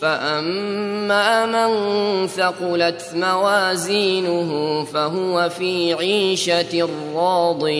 فأما من ثقلت موازينه فهو في عيشة راضية.